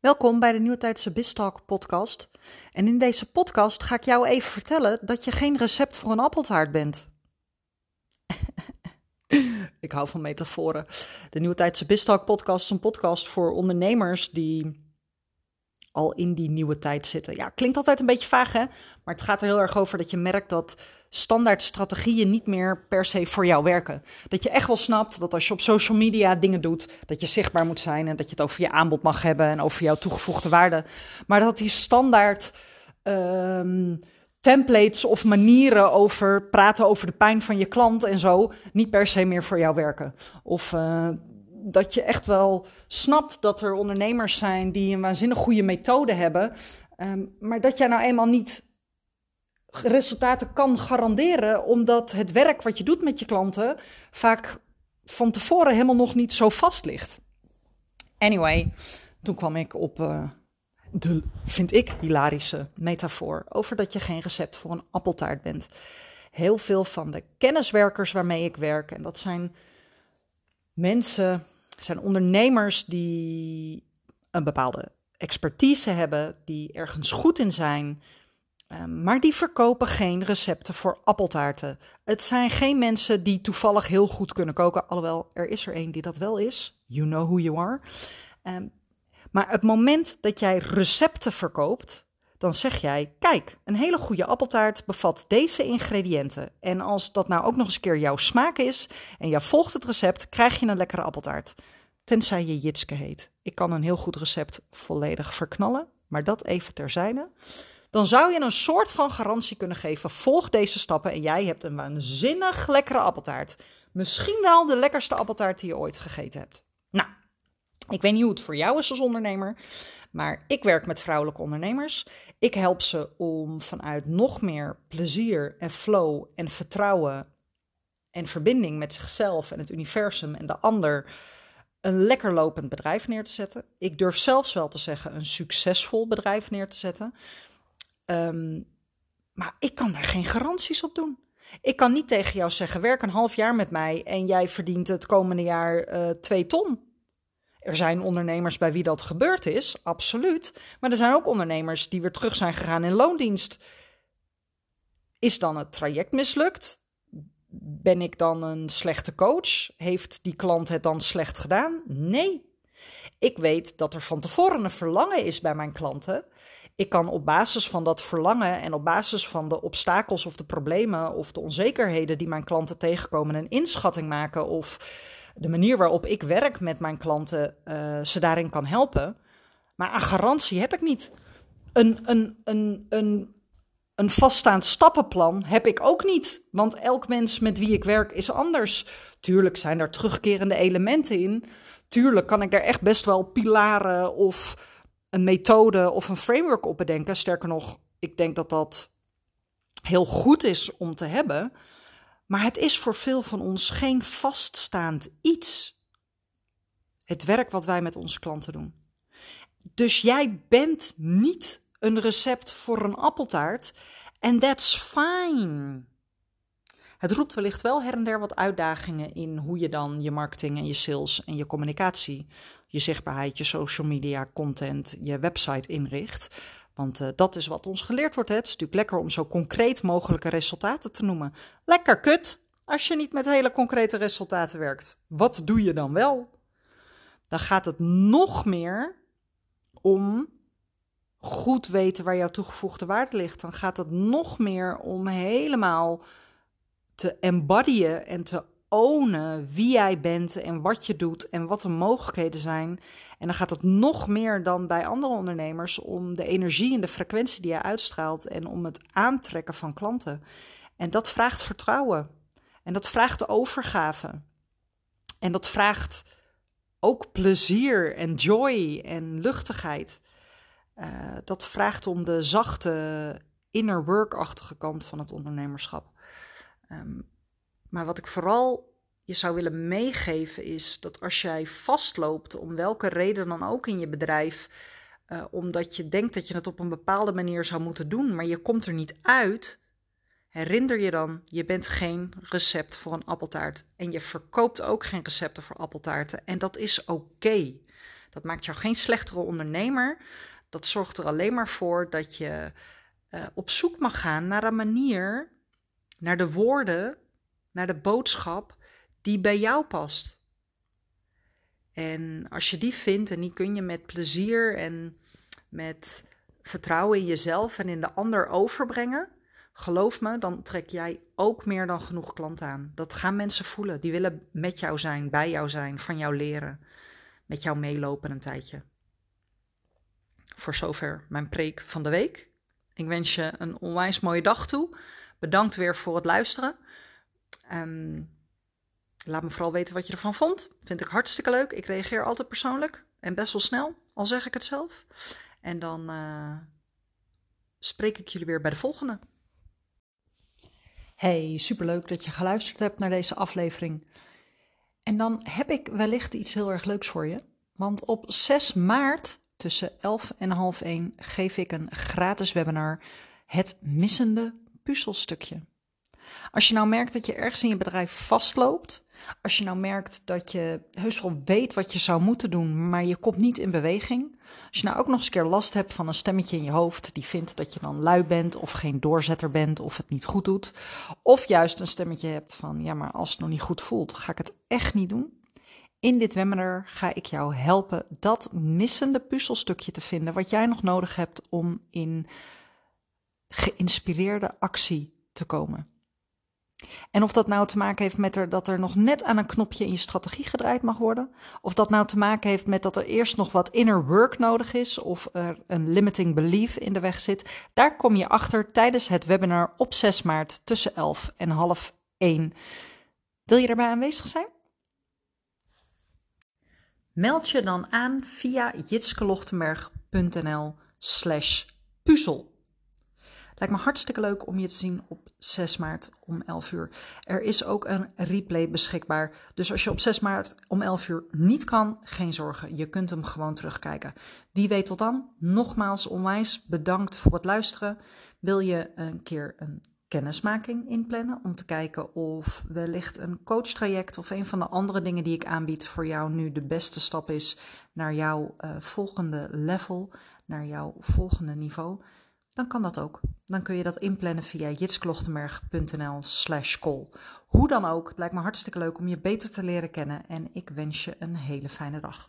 Welkom bij de Nieuwtijdse Bistalk podcast. En in deze podcast ga ik jou even vertellen dat je geen recept voor een appeltaart bent. ik hou van metaforen. De Nieuwtijdse Bistalk podcast is een podcast voor ondernemers die al in die nieuwe tijd zitten. Ja, klinkt altijd een beetje vaag hè, maar het gaat er heel erg over dat je merkt dat standaard strategieën niet meer per se voor jou werken. Dat je echt wel snapt dat als je op social media dingen doet, dat je zichtbaar moet zijn en dat je het over je aanbod mag hebben en over jouw toegevoegde waarde. Maar dat die standaard ehm, templates of manieren over praten over de pijn van je klant en zo niet per se meer voor jou werken. Of uh, dat je echt wel snapt dat er ondernemers zijn die een waanzinnig goede methode hebben, um, maar dat jij nou eenmaal niet resultaten kan garanderen, omdat het werk wat je doet met je klanten vaak van tevoren helemaal nog niet zo vast ligt. Anyway, toen kwam ik op uh, de, vind ik, hilarische metafoor over dat je geen recept voor een appeltaart bent. Heel veel van de kenniswerkers waarmee ik werk, en dat zijn mensen, zijn ondernemers die een bepaalde expertise hebben, die ergens goed in zijn, maar die verkopen geen recepten voor appeltaarten. Het zijn geen mensen die toevallig heel goed kunnen koken. Alhoewel, er is er één die dat wel is. You know who you are. Um, maar het moment dat jij recepten verkoopt, dan zeg jij: Kijk, een hele goede appeltaart bevat deze ingrediënten. En als dat nou ook nog eens een keer jouw smaak is en je volgt het recept, krijg je een lekkere appeltaart. Tenzij je Jitske heet. Ik kan een heel goed recept volledig verknallen, maar dat even terzijde dan zou je een soort van garantie kunnen geven. Volg deze stappen en jij hebt een waanzinnig lekkere appeltaart. Misschien wel de lekkerste appeltaart die je ooit gegeten hebt. Nou, ik weet niet hoe het voor jou is als ondernemer, maar ik werk met vrouwelijke ondernemers. Ik help ze om vanuit nog meer plezier en flow en vertrouwen en verbinding met zichzelf en het universum en de ander een lekker lopend bedrijf neer te zetten. Ik durf zelfs wel te zeggen een succesvol bedrijf neer te zetten. Um, maar ik kan daar geen garanties op doen. Ik kan niet tegen jou zeggen: werk een half jaar met mij en jij verdient het komende jaar uh, twee ton. Er zijn ondernemers bij wie dat gebeurd is, absoluut. Maar er zijn ook ondernemers die weer terug zijn gegaan in loondienst. Is dan het traject mislukt? Ben ik dan een slechte coach? Heeft die klant het dan slecht gedaan? Nee. Ik weet dat er van tevoren een verlangen is bij mijn klanten ik kan op basis van dat verlangen en op basis van de obstakels of de problemen of de onzekerheden die mijn klanten tegenkomen, een inschatting maken of de manier waarop ik werk met mijn klanten uh, ze daarin kan helpen. Maar aan garantie heb ik niet. Een, een, een, een, een vaststaand stappenplan heb ik ook niet. Want elk mens met wie ik werk is anders. Tuurlijk zijn er terugkerende elementen in. Tuurlijk kan ik daar echt best wel pilaren of een methode of een framework op bedenken. Sterker nog, ik denk dat dat heel goed is om te hebben. Maar het is voor veel van ons geen vaststaand iets. Het werk wat wij met onze klanten doen. Dus jij bent niet een recept voor een appeltaart. En that's fine. Het roept wellicht wel her en der wat uitdagingen in hoe je dan je marketing en je sales en je communicatie je zichtbaarheid, je social media content, je website inricht. Want uh, dat is wat ons geleerd wordt. Hè? Het is natuurlijk lekker om zo concreet mogelijke resultaten te noemen. Lekker kut als je niet met hele concrete resultaten werkt. Wat doe je dan wel? Dan gaat het nog meer om goed weten waar jouw toegevoegde waarde ligt. Dan gaat het nog meer om helemaal te embodyen en te ownen wie jij bent en wat je doet en wat de mogelijkheden zijn. En dan gaat het nog meer dan bij andere ondernemers om de energie en de frequentie die je uitstraalt en om het aantrekken van klanten. En dat vraagt vertrouwen. En dat vraagt overgave. En dat vraagt ook plezier en joy en luchtigheid. Uh, dat vraagt om de zachte inner work-achtige kant van het ondernemerschap. Um, maar wat ik vooral je zou willen meegeven is dat als jij vastloopt, om welke reden dan ook in je bedrijf, uh, omdat je denkt dat je het op een bepaalde manier zou moeten doen, maar je komt er niet uit, herinner je dan, je bent geen recept voor een appeltaart. En je verkoopt ook geen recepten voor appeltaarten. En dat is oké. Dat maakt jou geen slechtere ondernemer. Dat zorgt er alleen maar voor dat je uh, op zoek mag gaan naar een manier, naar de woorden, naar de boodschap die bij jou past. En als je die vindt en die kun je met plezier en met vertrouwen in jezelf en in de ander overbrengen, geloof me, dan trek jij ook meer dan genoeg klanten aan. Dat gaan mensen voelen. Die willen met jou zijn, bij jou zijn, van jou leren, met jou meelopen een tijdje. Voor zover mijn preek van de week. Ik wens je een onwijs mooie dag toe. Bedankt weer voor het luisteren. Ehm, laat me vooral weten wat je ervan vond. Vind ik hartstikke leuk. Ik reageer altijd persoonlijk en best wel snel, al zeg ik het zelf. En dan uh, spreek ik jullie weer bij de volgende. Hey, superleuk dat je geluisterd hebt naar deze aflevering. En dan heb ik wellicht iets heel erg leuks voor je. Want op 6 maart tussen 11 en half 1 geef ik een gratis webinar Het missende puzzelstukje. Als je nou merkt dat je ergens in je bedrijf vastloopt, als je nou merkt dat je heus wel weet wat je zou moeten doen, maar je komt niet in beweging. Als je nou ook nog eens een keer last hebt van een stemmetje in je hoofd die vindt dat je dan lui bent of geen doorzetter bent of het niet goed doet. Of juist een stemmetje hebt van ja, maar als het nog niet goed voelt, ga ik het echt niet doen. In dit webinar ga ik jou helpen dat missende puzzelstukje te vinden wat jij nog nodig hebt om in geïnspireerde actie te komen. En of dat nou te maken heeft met er, dat er nog net aan een knopje in je strategie gedraaid mag worden, of dat nou te maken heeft met dat er eerst nog wat inner work nodig is, of er een limiting belief in de weg zit, daar kom je achter tijdens het webinar op 6 maart tussen 11 en half 1. Wil je daarbij aanwezig zijn? Meld je dan aan via jitskelochtenberg.nl slash puzzel. Lijkt me hartstikke leuk om je te zien op 6 maart om 11 uur. Er is ook een replay beschikbaar. Dus als je op 6 maart om 11 uur niet kan, geen zorgen. Je kunt hem gewoon terugkijken. Wie weet tot dan. Nogmaals onwijs bedankt voor het luisteren. Wil je een keer een kennismaking inplannen om te kijken of wellicht een coachtraject of een van de andere dingen die ik aanbied voor jou nu de beste stap is naar jouw uh, volgende level, naar jouw volgende niveau? Dan kan dat ook. Dan kun je dat inplannen via jitsklochtenberg.nl slash call. Hoe dan ook, het lijkt me hartstikke leuk om je beter te leren kennen en ik wens je een hele fijne dag.